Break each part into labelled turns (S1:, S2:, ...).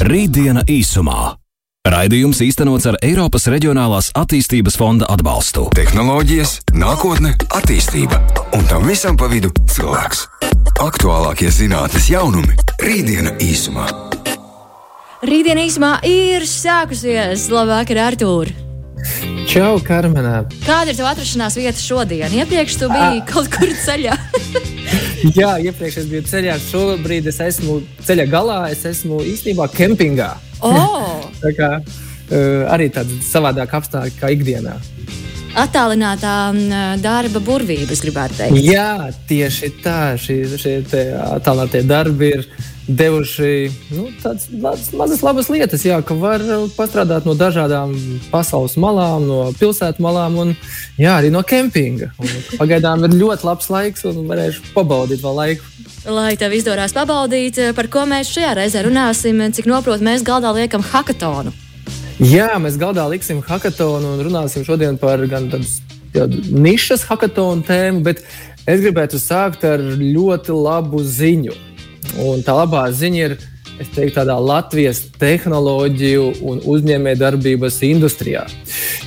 S1: Rītdiena īsumā. Raidījums īstenots ar Eiropas Reģionālās attīstības fonda atbalstu.
S2: Tehnoloģijas, nākotne, attīstība un tam visam pa vidu cilvēks. Aktuālākie zinātnes jaunumi - Rītdiena īsumā.
S3: Rītdiena īsumā ir sākusies. Labvakar, Artur!
S4: Čau, Karmenā!
S3: Kāda ir tava atrašanās vieta šodien? Iepriekš tu biji kaut kur ceļā.
S4: Jā, iepriekš es biju ceļā. Šobrīd es esmu ceļa galā. Es esmu īstenībā kempingā.
S3: Oh!
S4: Tā kā, uh, arī tāda savādāka apstākļa kā ikdienā.
S3: Attālinātā mm, darba burvība, es gribētu teikt.
S4: Jā, tieši tā. Šie, šie attālinātie darbi ir devuši nu, tādas mazas labas lietas, jā, ka var pastrādāt no dažādām pasaules malām, no pilsētu malām un jā, arī no kempinga. Un pagaidām ir ļoti labs laiks un varēšu pabaudīt vēl laiku.
S3: Lai tev izdodas pabaudīt, par ko mēs šajā reizē runāsim, cik noprotu, mēs galdā liekam hackathonu.
S4: Jā, mēs galdā liksim hackathonu un runāsim šodien par gan tādu nišas hackathonu tēmu, bet es gribētu sākt ar ļoti labu ziņu. Un tā labā ziņa ir, es teiktu, tādā Latvijas tehnoloģiju un uzņēmējdarbības industrijā.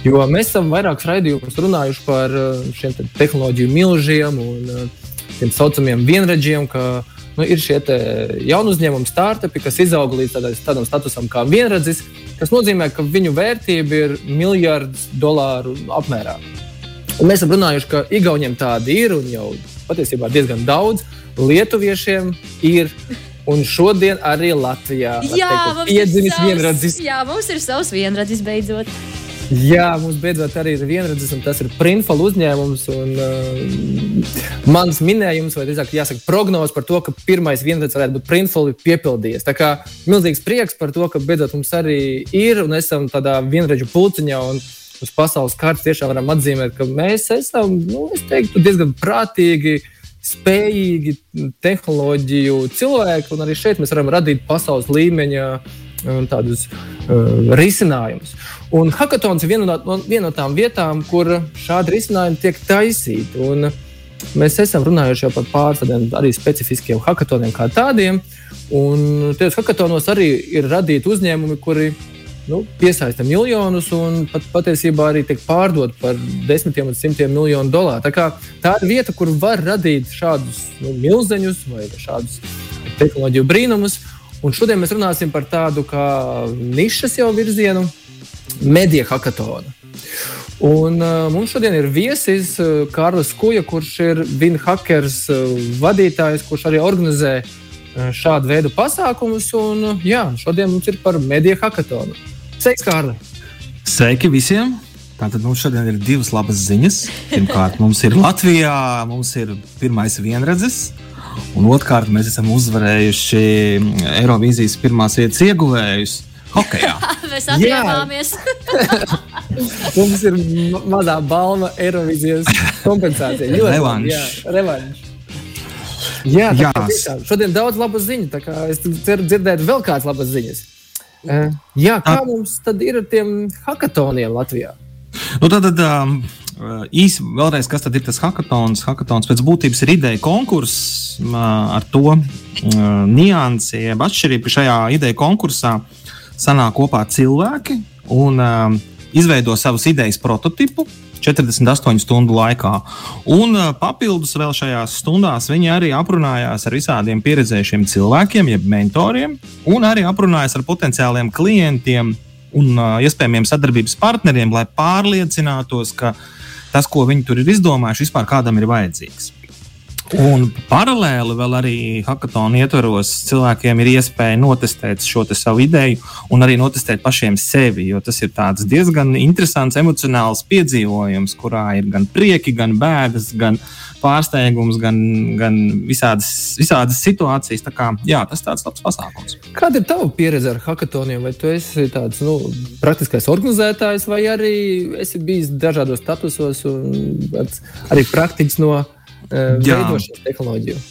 S4: Jo mēs esam vairākus raidījumus runājuši par uh, šiem te tehnoloģiju milžiem un uh, tiem saucamiem vienradžiem, ka nu, ir šie jaunu uzņēmumu startupi, kas izauga līdz tādai, tādam statusam kā vienradzis, kas nozīmē, ka viņu vērtība ir miljardus dolāru apmērā. Un mēs esam runājuši, ka Igauniem tādi ir un jau patiesībā diezgan daudz. Lietuviešiem ir. Un šodien arī Latvijā
S3: ir
S4: piedzimis
S3: savs-
S4: vienradzis.
S3: Jā, mums ir savs vienradzis beidzot.
S4: Jā, mums beidzot arī ir vienradzis, un tas ir Printful uzņēmums. Un, uh, mans minējums, vai drīzāk jāsaka, prognozes par to, ka pirmais vienradzis varētu būt Printful, ir piepildījies. Tā kā milzīgs prieks par to, ka beidzot mums arī ir un esam tādā vienradžu pulciņā. Un, Uz pasaules kartes tiešām varam atzīmēt, ka mēs esam nu, es teiktu, diezgan prātīgi, spējīgi tehnoloģiju cilvēki, un arī šeit mēs varam radīt pasaules līmeņa um, tādus uh, risinājumus. Un hackathons ir viena no, viena no tām vietām, kur šādi risinājumi tiek taisīti. Un mēs esam runājuši par pāris tādiem arī specifiskiem hackathoniem kā tādiem. Un tajos hackathonos arī ir radīti uzņēmumi, kuri nu, piesaista miljonus un pat patiesībā arī tiek pārdot par desmitiem un simtiem miljonu dolāru. Tā, kā, tā ir vieta, kur var radīt šādus nu, milzeņus vai šādus tehnoloģiju brīnumus. Un šodien mēs runāsim par tādu kā nišas jau virzienu, mediju hackathonu. Un, uh, mums šodien ir viesis uh, Kārlis Kuja, kurš ir Vinhackers uh, vadītājs, kurš arī organizē uh, šādu veidu pasākumus. Un, uh, jā, šodien mums ir par mediju hackathonu. Sveiks, Kārli!
S5: Sveiki visiem! Tātad mums šodien ir divas labas ziņas. Pirmkārt, mums ir Latvijā, mums ir pirmais vienredzes. Un otrkārt, mēs esam uzvarējuši Eirovīzijas pirmās vietas ieguvējus hokeja.
S3: Mēs atjāvāmies.
S4: Mums ir ma mazā balva Eirovizijas kompensācija. Ļoti
S5: Revanš.
S4: jā, Revanš. Jā, tā
S5: Jā.
S4: šodien daudz labu ziņu. tā kā Es ceru dzirdēt vēl kādas labas ziņas. Eh, Jā, kā mums tad ir ar tiem hackathoniem Latvijā?
S5: Nu, tad, tad um, īsi vēlreiz, kas tad ir tas hackathons? Hackathons pēc būtības ir ideja konkurss ar to niansi, jeb atšķirību, ka šajā ideja konkursā sanāk kopā cilvēki un izveido savus idejas prototipu. 48 stundu laikā. Un papildus vēl šajās stundās viņi arī aprunājās ar visādiem pieredzējušiem cilvēkiem, jeb mentoriem, un arī aprunājās ar potenciāliem klientiem un uh, iespējamiem sadarbības partneriem, lai pārliecinātos, ka tas, ko viņi tur ir izdomājuši, vispār kādam ir vajadzīgs. Un paralēli vēl arī hackathona ietvaros cilvēkiem ir iespēja notestēt šo savu ideju un arī notestēt pašiem sevi. Jo tas ir diezgan interesants emocionāls piedzīvojums, kurā ir gan prieki, gan bēdas, gan pārsteigums, gan, gan visādas, visādas situācijas. Tā kā, jā, tas ir tāds labs pasākums.
S4: Kāda ir tava pieredze ar hackathoniem? Vai tu esi tāds nu, praktiskais organizētājs, vai arī esi bijis dažādos statusos un arī praktiķis no uh, veidošanas tehnoloģiju?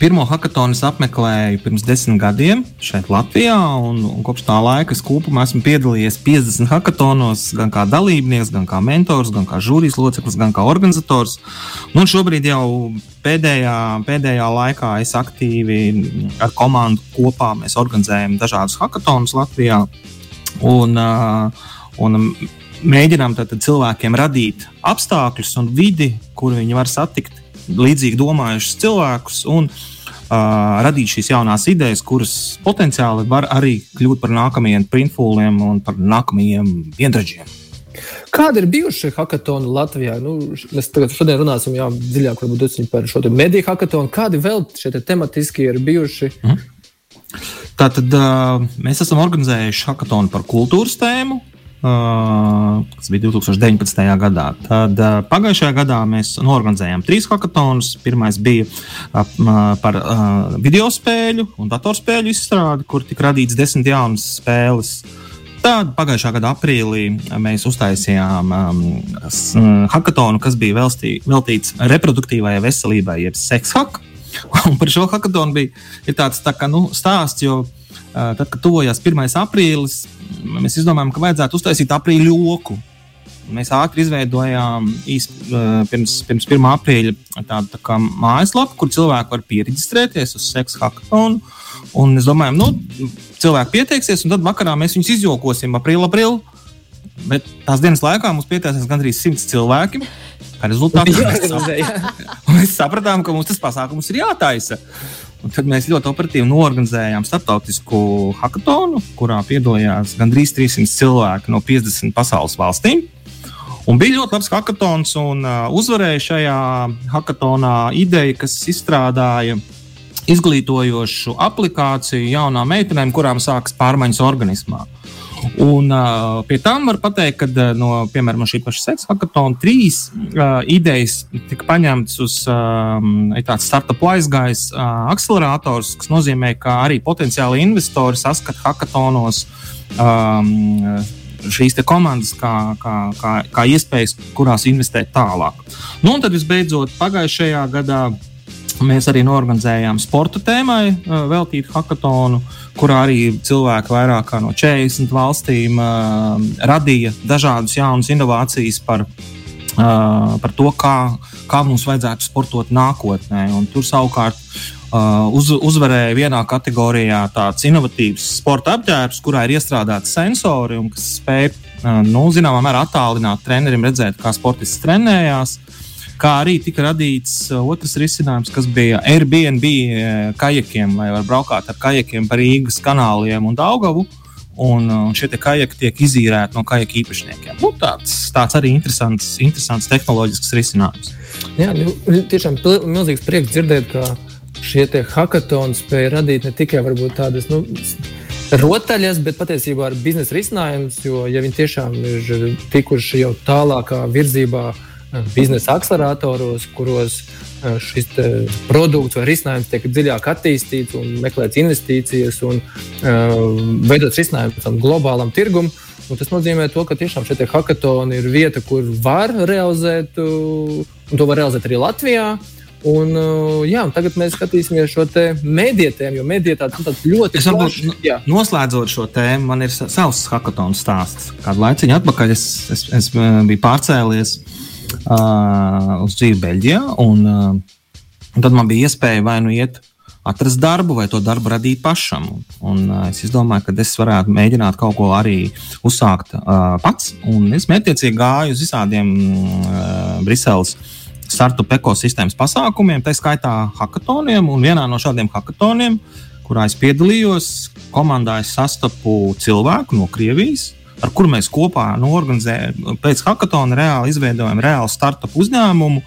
S5: Pirmo hackathonu es apmeklēju pirms desmit gadiem šeit, Latvijā. Un, un kopš tā laika es kopumā esmu piedalījies 50 hackathonos, gan kā dalībnieks, gan kā mentors, gan kā žūrijas loceklis, gan kā organizators. Nu, šobrīd jau pēdējā, pēdējā laikā es aktīvi ar komandu kopā organizējam dažādus hackathonus Latvijā. Un, uh, un mēģinām cilvēkiem radīt apstākļus un vidi, kur viņi var satikt līdzīgi domājušus cilvēkus un uh, radīt šīs jaunās idejas, kuras potenciāli var arī kļūt par nākamajiem printfūliem un par nākamajiem viendraģiem.
S4: Kādi ir bijuši hackathoni Latvijā? Nu, mēs tagad šodien runāsim jā, dziļāk par šo mediju hackathonu. Kādi vēl šie te tematiski ir bijuši? Mm.
S5: Tātad uh, mēs esam organizējuši hackathonu par kultūras tēmu, kas bija 2019. gadā. Tad pagājušajā gadā mēs norganizējām trīs hackathonus. Pirmais bija par video spēļu un datorspēļu izstrādi, kur tika radīts desmit jaunas spēles. Tad pagājušā gada aprīlī mēs uztaisījām um, hackathonu, kas bija velstī, veltīts reproduktīvajai veselībai, jeb sekshak. Un par šo hackathonu bija tāds tā kā, nu, stāsts, jo uh, tad, kad tuvojās 1. aprīlis, mēs izdomājām, ka vajadzētu uztaisīt aprīļa joku. Mēs ātri izveidojām īs, pirms, pirms 1. aprīļa tādu tā mājaslapu, kur cilvēki var pieregistrēties uz seksu hackathonu. Un mēs domājam, nu, cilvēki pieteiksies, un tad vakarā mēs viņus izjokosim aprīlī. Aprīl. Bet tās dienas laikā mums pieteicās gandrīz simts cilvēki. Kā rezultātā mēs, mēs sapratām, ka mums tas pasākums ir jātaisa. Un tad mēs ļoti operatīvi norganizējām starptautisku hackathonu, kurā piedalījās gandrīz 300 cilvēki no 50 pasaules valstīm. Un bija ļoti labs hackathons, un uh, uzvarēja šajā hackathonā ideja, kas izstrādāja izglītojošu aplikāciju jaunām meitenēm, kurām sākas pārmaiņas organismā. Un, uh, pie tam var pateikt, ka uh, no, piemēram, no šī paša seksa hackathona trīs uh, idejas tika paņemtas uz um, tādu startup aizgājis uh, akcelerators, kas nozīmē, ka arī potenciāli investori saskata hackathonos. Um, šīs komandas kā, kā, kā, kā iespējas, kurās investēt tālāk. Nu, un tad visbeidzot, pagājušajā gadā mēs arī norganizējām sporta tēmai veltītu hackathonu. Uh, kurā arī cilvēki vairāk no 40 valstīm uh, radīja dažādas jaunas inovācijas par, uh, par to, kā, kā mums vajadzētu sportot nākotnē. Un tur savukārt uh, uz, uzvarēja vienā kategorijā tāds inovatīvs sporta apģērbs, kurā ir iestrādāti sensori un kas spēj uh, nu, zināmā mērā attālināt trenerim redzēt, kā sportists trenējās. Kā arī tika radīts uh, otrs risinājums, kas bija Airbnb uh, kajakiem, lai var braukāt ar kajakiem pa Rīgas kanāliem un Daugavu. Un, uh, šie kajaki tiek izīrēti no kajaka īpašniekiem. Nu, tāds, tāds arī interesants, interesants tehnoloģisks risinājums.
S4: Jā, nu, tiešām milzīgs prieks dzirdēt, ka šie hackathoni spēja radīt ne tikai tādas nu, rotaļas, bet patiesībā arī biznesa risinājumus. Jo, ja viņi tiešām ir tikuši jau tālākā virzībā, uh, biznesa akceleratoros, kuros eh, šis produkts vai risinājums tiek dziļāk attīstīts un meklēts investīcijas un uh, veidots risinājums tam globālam tirgumam. Un tas nozīmē, to, ka tiešām šie hackathoni ir vieta, kur var realizēt, un to var realizēt arī Latvijā. Un, jā, un tagad mēs skatīsimies šo mēdīju tēmu, jo mēdīja tāds, tāds ļoti
S5: es varbūt, plašs. Jā. Noslēdzot šo tēmu, man ir savs hackathon stāsts. Kādu laiciņu atpakaļ es, es, es biju pārcēlies uh, uz dzīvi Beļģijā. Un, uh, un tad man bija iespēja vai nu iet atrast darbu, vai to darbu radīt pašam. Un, uh, es domāju, ka es varētu mēģināt kaut ko arī uzsākt uh, pats. Un es mētiecīgi gāju uz visādiem uh, Briseles startup ekosistēmas pasākumiem, tā skaitā hackathoniem. Un vienā no šādiem hackathoniem, kurā es piedalījos, komandā es sastapu cilvēku no Krievijas, ar kuru mēs kopā nu, organizējam, pēc hackathona reāli izveidojam reālu startup uzņēmumu.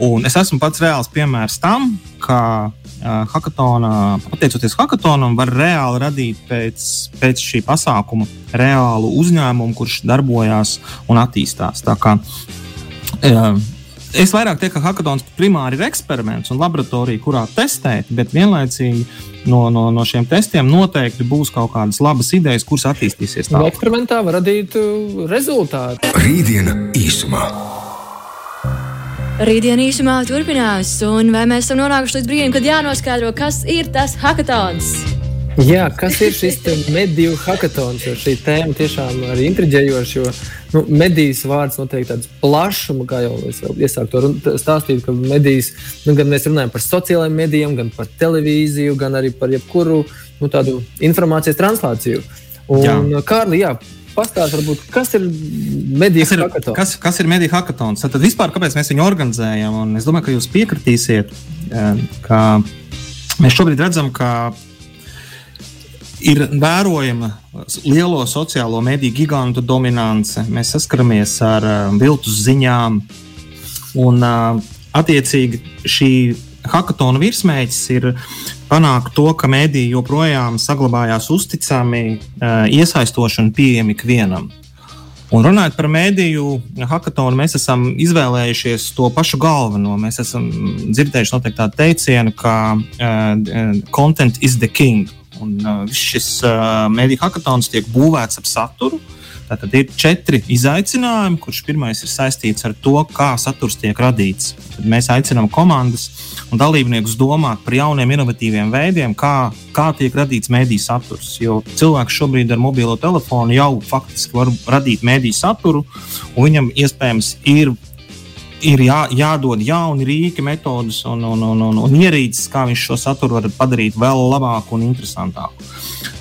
S5: Un es esmu pats reāls piemērs tam, ka hackathonā, pateicoties hackathonam, var reāli radīt pēc, pēc šī pasākuma reālu uzņēmumu, kurš darbojas un attīstās. Tā kā, es vairāk teiktu, ka hackathons primāri ir eksperiments un laboratorija, kurā testēt, bet vienlaicīgi no, no, no šiem testiem noteikti būs kaut kādas labas idejas, kuras attīstīsies tālāk.
S4: Eksperimentā var radīt uh, rezultātu.
S2: Rītdiena īsumā.
S3: Rītdien īsumā turpinās, un vai mēs esam nonākuši līdz brīdim, kad jānoskaidro, kas ir tas hackathons?
S4: Jā, kas ir šis mediju hackathons? Jo šī tēma tiešām ir intriģējoša. Jo nu, medijas vārds noteikti tāds plašums, kā jau es iesāku to stāstīt, ka medijas, nu, gan mēs runājam par sociālajiem medijiem, gan par televīziju, gan arī par jebkuru nu, tādu informācijas translāciju. Un, Kārli, jā, pastāst, varbūt, kas ir mediju
S5: kas ir,
S4: hackathons?
S5: Kas, kas ir mediju hackathons? Tad vispār, kāpēc mēs viņu organizējam? Un es domāju, ka jūs piekritīsiet, eh, ka mēs šobrīd redzam, ka ir vērojama lielo sociālo mediju gigantu dominance. Mēs saskaramies ar uh, viltus ziņām, un uh, attiecīgi šī hackathona virsmēķis ir panākt to, ka mēdīji joprojām saglabājās uzticami, eh, iesaistoši un pieejami ikvienam. Un runājot par mēdīju hackathonu, mēs esam izvēlējušies to pašu galveno. Mēs esam dzirdējuši noteikti tādu teicienu, ka uh, content is the king. Un uh, šis uh, mēdīju hackathons tiek būvēts ap saturu. Tātad ir četri izaicinājumi, kurš pirmais ir saistīts ar to, kā saturs tiek radīts. Tad mēs aicinām komandas un dalībniekus domāt par jauniem, inovatīviem veidiem, kā, kā tiek radīts mediju saturs. Jo cilvēks šobrīd ar mobilo telefonu jau faktiski var radīt mediju saturu, un viņam iespējams ir ir jā, jādod jauni rīki, metodas un, un, un, un, un ierīces, kā viņš šo saturu var padarīt vēl labāku un interesantāku.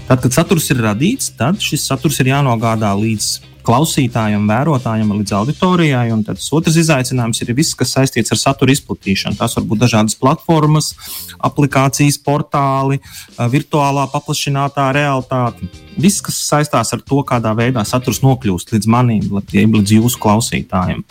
S5: Tad, kad saturs ir radīts, tad šis saturs ir jānogādā līdz klausītājam, vērotājam, līdz auditorijai. Un tas otrs izaicinājums ir viss, kas saistīts ar satura izplatīšanu. Tas var būt dažādas platformas, aplikācijas, portāli, virtuālā paplašinātā realitāte. Viss, kas saistās ar to, kādā veidā saturs nokļūst līdz manim, līdz jūsu klausītājiem.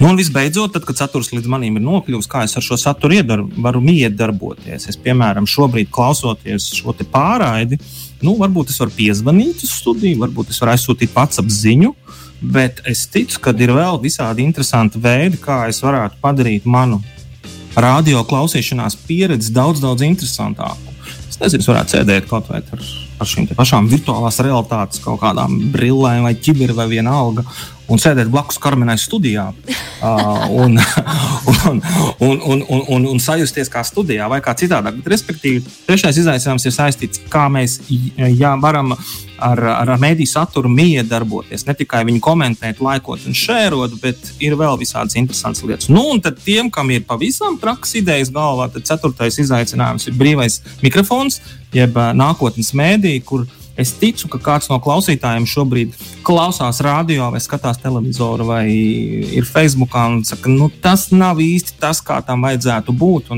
S5: Nu, un visbeidzot, tad, kad saturs līdz manim ir nokļuvis, kā es ar šo saturu iedar, varu iedarboties. Es, piemēram, šobrīd klausoties šo pārraidi, nu, varbūt es varu piezvanīt uz studiju, varbūt es varu aizsūtīt pats apziņu, bet es ticu, ka ir vēl visādi interesanti veidi, kā es varētu padarīt manu radio klausīšanās pieredzi daudz, daudz interesantāku. Es nezinu, es varētu sēdēt kaut vai ar, ar šīm pašām virtuālās realitātes kaut kādām brillēm vai ķiberi vai vienalga un sēdēt blakus Karmenai studijā uh, un, un, un, un, un, un, un sajusties kā studijā vai kā citādāk. Bet, respektīvi, trešais izaicinājums ir saistīts, kā mēs jā, varam ar, ar mēdīju saturu miedarboties. Ne tikai viņu komentēt, laikot un šērot, bet ir vēl visādas interesantas lietas. Nu, un tad tiem, kam ir pavisam traks idejas galvā, tad ceturtais izaicinājums ir brīvais mikrofons, jeb nākotnes mēdī, kur Es ticu, ka kāds no klausītājiem šobrīd klausās radio vai skatās televizoru vai ir Facebook un saka, nu, tas nav īsti tas, kā tam vajadzētu būt.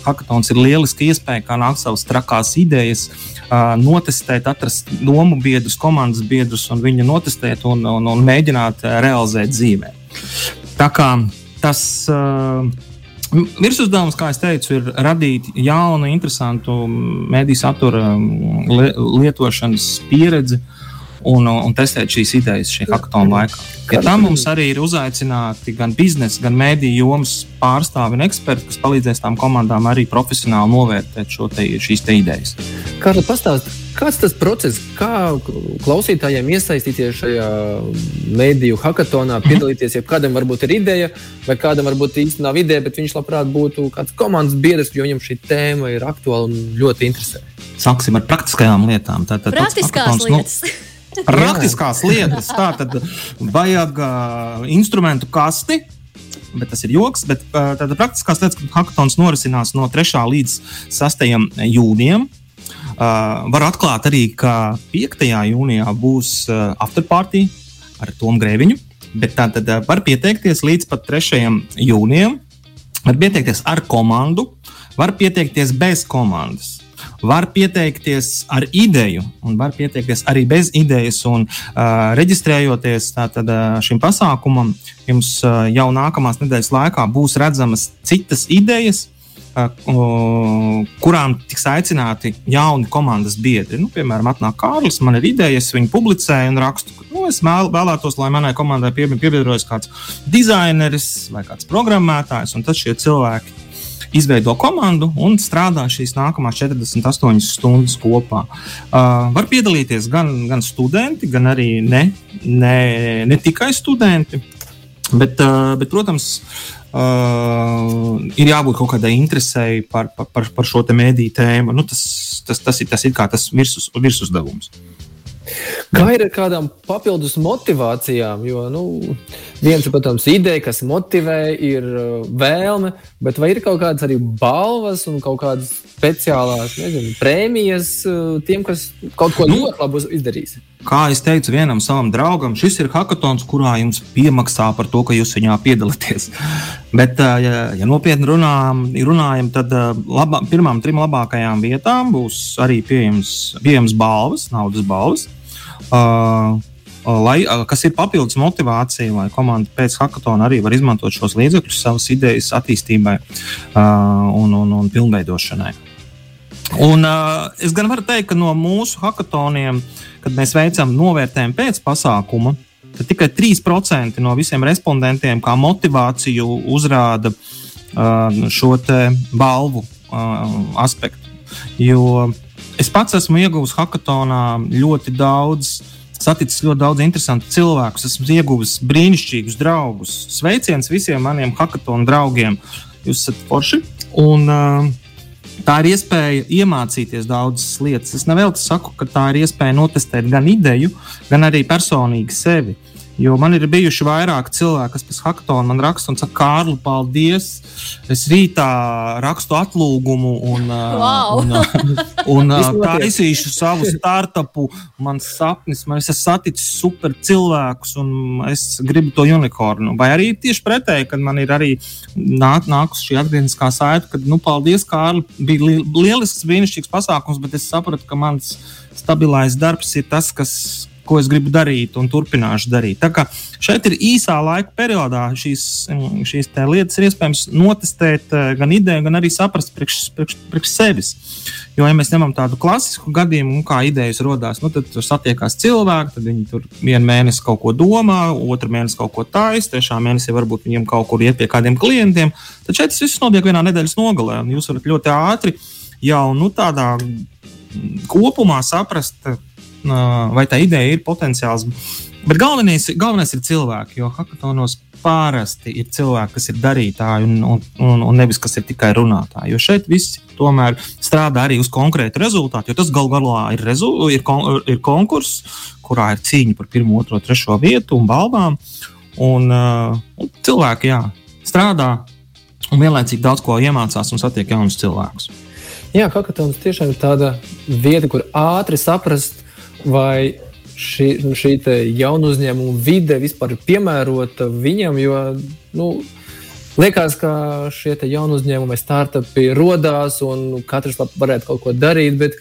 S5: Hackathons ir lieliski iespēja, kā nākt savas trakās idejas, notestēt, atrast domu biedrus, komandas biedrus un viņu notestēt un, un, un mēģināt realizēt dzīvē. Tā kā tas. Uh, Virsuzdevums, kā jau teicu, ir radīt jaunu, interesantu mediju satura lietošanas pieredzi un, un testēt šīs idejas šī hackathona laikā. Ja tam mums arī ir uzaicināti gan biznesa, gan mediju jomas pārstāvi un eksperti, kas palīdzēs tām komandām arī profesionāli novērtēt te, šīs te idejas.
S4: Kāda pastāstīt? Kāds tas process, kā klausītājiem iesaistīties šajā mediju hackathonā, piedalīties? Ja kādam varbūt ir ideja, vai kādam varbūt īsti nav ideja, bet viņš labprāt būtu kāds komandas biedrs, jo viņam šī tēma ir aktuāla un ļoti interesē.
S5: Sāksim ar praktiskajām lietām.
S3: Tātad praktiskās lietas.
S5: Nu, praktiskās lietas. Tā tad vajag uh, instrumentu kasti. Bet tas ir joks. Bet, uh, tāda praktiskās lietas, ka hackathons norisinās no 3. līdz 6. jūnijam. Uh, var atklāt arī, ka 5. jūnijā būs uh, afterparty ar Tomu Grēviņu. Bet tā tad uh, var pieteikties līdz pat 3. jūnijam. Var pieteikties ar komandu, var pieteikties bez komandas. Var pieteikties ar ideju, un var pieteikties arī bez idejas. Un, uh, reģistrējoties tātad, uh, šim pasākumam, jums uh, jau nākamās nedēļas laikā būs redzamas citas idejas, kurām tiks aicināti jauni komandas biedri. Nu, piemēram, atnāk Kārlis, man ir ideja, es viņu publicēju un rakstu, ka nu, es vēlētos, lai manai komandai piebiedrojas kāds dizaineris vai kāds programmētājs, un tad šie cilvēki izveido komandu un strādā šīs nākamās 48 stundas kopā. Uh, var piedalīties gan, gan studenti, gan arī ne, ne, ne tikai studenti. Bet, bet protams, ir jābūt kaut kādai interesei par, par, par, šo mēdīju tēmu. Nu, tas, tas, tas ir tas, ir tas virsus, virsuzdevums.
S4: Kā ir ar kādām papildus motivācijām? Jo nu, viens ir, protams, ideja, kas motivē, ir vēlme, bet vai ir kaut kādas arī balvas un kaut kādas speciālās nezinu, prēmijas uh, tiem, kas kaut ko nu, ļoti labu izdarīs?
S5: Kā jau teicu vienam savam draugam, šis ir hackathons, kurā jums piemaksā par to, ka jūs viņā piedalāties. Bet, uh, ja, ja nopietni runājam, runājam tad labā, pirmām trim labākajām vietām būs arī pieejams, pieejams balvas, naudas balvas. Uh, lai, uh, kas ir papildus motivācija, lai komanda pēc hackathona arī var izmantot šos līdzekļus savas idejas attīstībai uh, un, un, un pilnveidošanai. Un, uh, es gan varu teikt, ka no mūsu hackathoniem, kad mēs veicam novērtējumu pēc pasākuma, tad tikai 3% no visiem respondentiem kā motivāciju uzrāda uh, šo balvu uh, aspektu. Jo Es pats esmu ieguvis hackathonā ļoti daudz. Saticis ļoti daudz interesantu cilvēku, esmu ieguvis brīnišķīgus draugus. Sveiciens visiem maniem hackathonu draugiem. Jūs esat forši. Un, uh, tā ir iespēja iemācīties daudzas lietas. Es nevēlu saku, ka tā ir iespēja notestēt gan ideju, gan arī personīgi sevi. Jo man ir bijuši vairāki cilvēki, kas pēc hackathona man raksta un saka, Kārli, paldies! Es rītā rakstu atlūgumu un,
S3: wow.
S5: un, un, un taisīšu savu startupu. Mans sapnis, man es esmu saticis super cilvēkus un es gribu to unikornu. Vai arī tieši pretēji, kad man ir arī nāk, nākus šī atgriezniskā saita, kad, nu, paldies, Kārli, bija li lielisks, brīnišķīgs pasākums, bet es sapratu, ka mans stabilais darbs ir tas, kas ko es gribu darīt un turpināšu darīt. Tā kā šeit ir īsā laika periodā šīs, mm, šīs lietas ir iespējams notestēt eh, gan ideju, gan arī saprast priekš, priekš, priekš sevis. Jo, ja mēs ņemam tādu klasisku gadījumu, kā idejas radās, nu, tad tur satiekās cilvēki, tad viņi tur vienu mēnesi kaut ko domā, otru mēnesi kaut ko taisa, trešā mēnesī varbūt viņiem kaut kur iet pie kādiem klientiem. Tad šeit tas viss notiek vienā nedēļas nogalē, un jūs varat ļoti ātri jau nu, tādā mm, kopumā saprast, vai tā ideja ir potenciāls. Bet galvenais, galvenais ir cilvēki, jo hackathonos parasti ir cilvēki, kas ir darītāji un, un, un, un nevis kas ir tikai runātāji. Jo šeit viss tomēr strādā arī uz konkrētu rezultātu, jo tas gal galā ir, rezu, ir, kon, ir konkurss, kurā ir cīņa par pirmo, otro, trešo vietu un balvām. Un, un cilvēki jā, strādā un vienlaicīgi daudz ko iemācās un satiek jaunus cilvēkus.
S4: Jā, hackathons tiešām ir tāda vieta, kur ātri saprast, vai šī, šī jaunu uzņēmumu vide vispār ir piemērota viņam. Jo nu, liekas, ka šie jaunu uzņēmumi, startupi radās un katrs varētu kaut ko darīt. Bet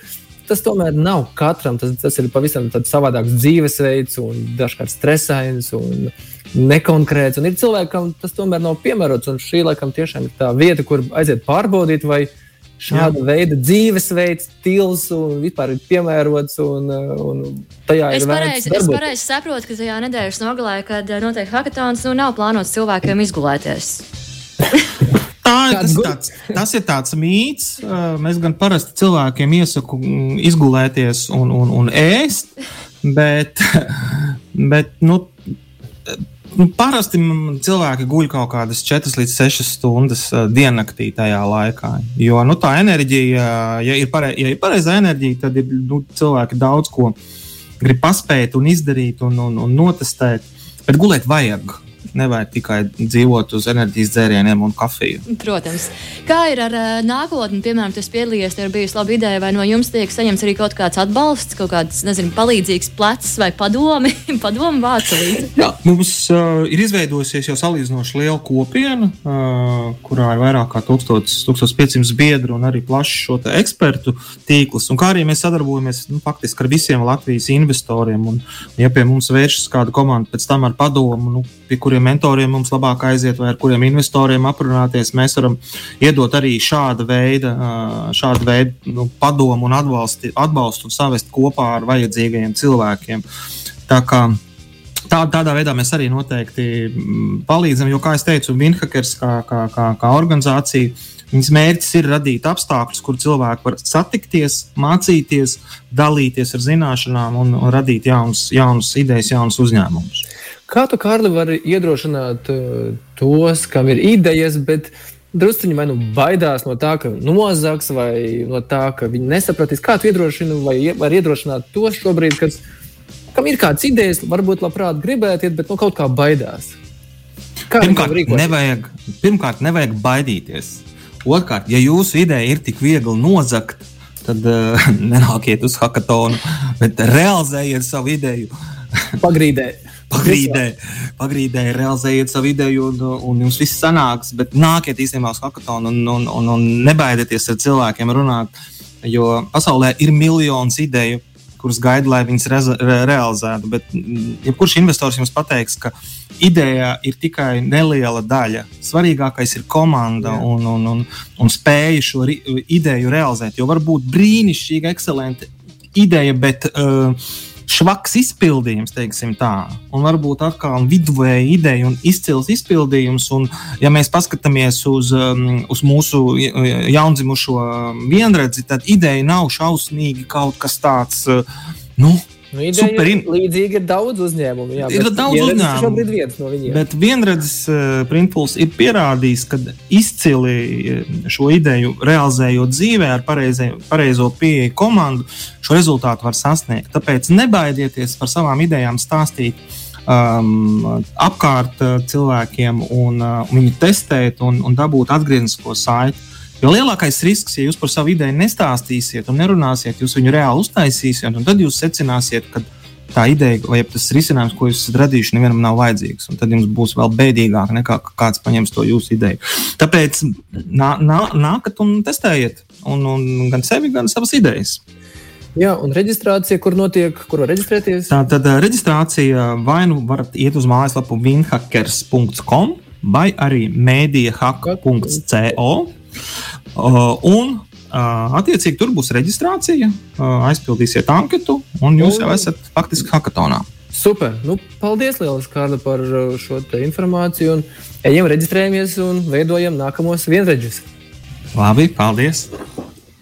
S4: tas tomēr nav katram. Tas, tas ir pavisam savādāks dzīvesveids, un dažkārt stresains un nekonkrēts. Un ir cilvēki, kam tas tomēr nav piemērots. Un šī laikam tiešām ir tā vieta, kur aiziet pārbaudīt, vai šāda Jā. veida dzīvesveids, stils un vispār ir piemērots. Un, un tajā
S3: es
S4: ir
S3: pareizi, es pareizi saprotu, ka tajā nedēļas nogalē, kad eh, notiek hackathons, nu nav plānots cilvēkiem izgulēties.
S5: Tā, tas, tāds, tas ir tāds mīts. Eh, mēs gan parasti cilvēkiem iesaku mm, izgulēties un, un, un ēst, bet, bet Nu, parasti cilvēki guļ kaut kādas 4 līdz 6 stundas diennaktī tajā laikā. Jo nu, tā enerģija, ja ir, pare, ja ir pareizā enerģija, tad ir, nu, cilvēki daudz ko grib paspēt un izdarīt un, un, un notestēt. Bet gulēt vajag. Nevajag tikai dzīvot uz enerģijas dzērieniem un kafiju.
S3: Protams. Kā ir ar uh, nākotni? Piemēram, tas piedalījies, ir bijusi laba ideja, vai no jums tiek saņemts arī kaut kāds atbalsts, kaut kāds, nezinu, palīdzīgs plecs vai padomi, padomu vācu līdzi?
S5: Jā, mums uh, ir izveidojusies jau salīdzinoši liela kopiena, uh, kurā ir vairāk kā 1000, 1500 biedru un arī plašs šo ekspertu tīkls. Un kā arī mēs sadarbojamies nu, faktiski ar visiem Latvijas investoriem. Un, ja pie mums vēršas kāda komanda pēc tam ar padomu, nu, pie kuriem kuriem mentoriem mums labāk aiziet, vai ar kuriem investoriem aprunāties. Mēs varam iedot arī šāda veida, šāda veida nu, padomu un atbalsti, atbalstu un savest kopā ar vajadzīgajiem cilvēkiem. Tā kā Tā, tādā veidā mēs arī noteikti palīdzam, jo, kā jau teicu, Vinhakers kā, kā, kā, kā organizācija, viņas mērķis ir radīt apstākļus, kur cilvēki var satikties, mācīties, dalīties ar zināšanām un, un radīt jaunas, jaunas idejas, jaunus uzņēmumus.
S4: Kā tu, Kārli, vari iedrošināt uh, tos, kam ir idejas, bet druskuļi vai nu baidās no tā, ka nozags, vai no tā, ka viņi nesapratīs, kā tu iedrošini, vai var iedrošināt tos šobrīd, kas, kam ir kādas idejas, varbūt labprāt gribētu iet, bet no kaut kā baidās.
S5: Kā pirmkārt, nevajag, pirmkārt, nevajag baidīties. Otrkārt, ja jūsu ideja ir tik viegli nozagt, tad uh, nenākiet uz hackathonu, bet realizējiet savu ideju.
S4: Pagrīdē.
S5: Pagrīdē, pagrīdē realizējiet savu ideju, un, un jums viss sanāks. Bet nāciet īstenībā uz hackathonu un, un, un, un nebaidieties ar cilvēkiem runāt. Jo pasaulē ir miljonus ideju, kuras gaida, lai viņas reza, re, realizētu. Bet jebkurš investors jums pateiks, ka ideja ir tikai neliela daļa. Svarīgākais ir komanda Jā. un, un, un, un spēja šo ideju realizēt. Jo var būt brīnišķīga, ekscelenta ideja, bet uh, švaks izpildījums, teiksim tā, un varbūt atkal viduvēja ideja un izcils izpildījums. Un, ja mēs paskatāmies uz, um, uz mūsu jaundzimušo vienredzi, tad ideja nav šausmīgi kaut kas tāds. Uh, nu,
S4: Nu, Super, ir, līdzīgi ir daudz uzņēmumu. Jā,
S5: ir daudz uzņēmumu.
S4: Šobrīd viens no viņiem.
S5: Bet vienredzes uh, printpuls ir pierādījis, ka izcili uh, šo ideju realizējot dzīvē ar pareizie, pareizo pieeju komandu, šo rezultātu var sasniegt. Tāpēc nebaidieties par savām idejām stāstīt um, apkārt uh, cilvēkiem un uh, viņu testēt un, un dabūt atgrieznisko saiti. Jo lielākais risks, ja jūs par savu ideju nestāstīsiet un nerunāsiet, jūs viņu reāli uztaisīsiet, un tad jūs secināsiet, ka tā ideja vai tas risinājums, ko jūs esat radījuši, nevienam nav vajadzīgs. Un tad jums būs vēl bēdīgāk, nekā kāds paņems to jūsu ideju. Tāpēc nā, nā, nākat un testējiet un, un gan sevi, gan savas idejas.
S4: Jā, un reģistrācija, kur notiek, kur var reģistrēties?
S5: Tā tad reģistrācija vai nu varat iet uz mājaslapu winhackers.com vai arī mēdiehack.co. Uh, un uh, attiecīgi tur būs reģistrācija, uh, aizpildīsiet anketu, un jūs jau esat faktiski hackathonā.
S4: Super! Nu, paldies, Lielas Kārta, par šo informāciju. Ejam, reģistrējamies un veidojam nākamos vienreģus.
S5: Labi, paldies!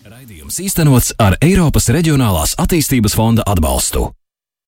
S1: Raidījums īstenots ar Eiropas Reģionālās attīstības fonda atbalstu.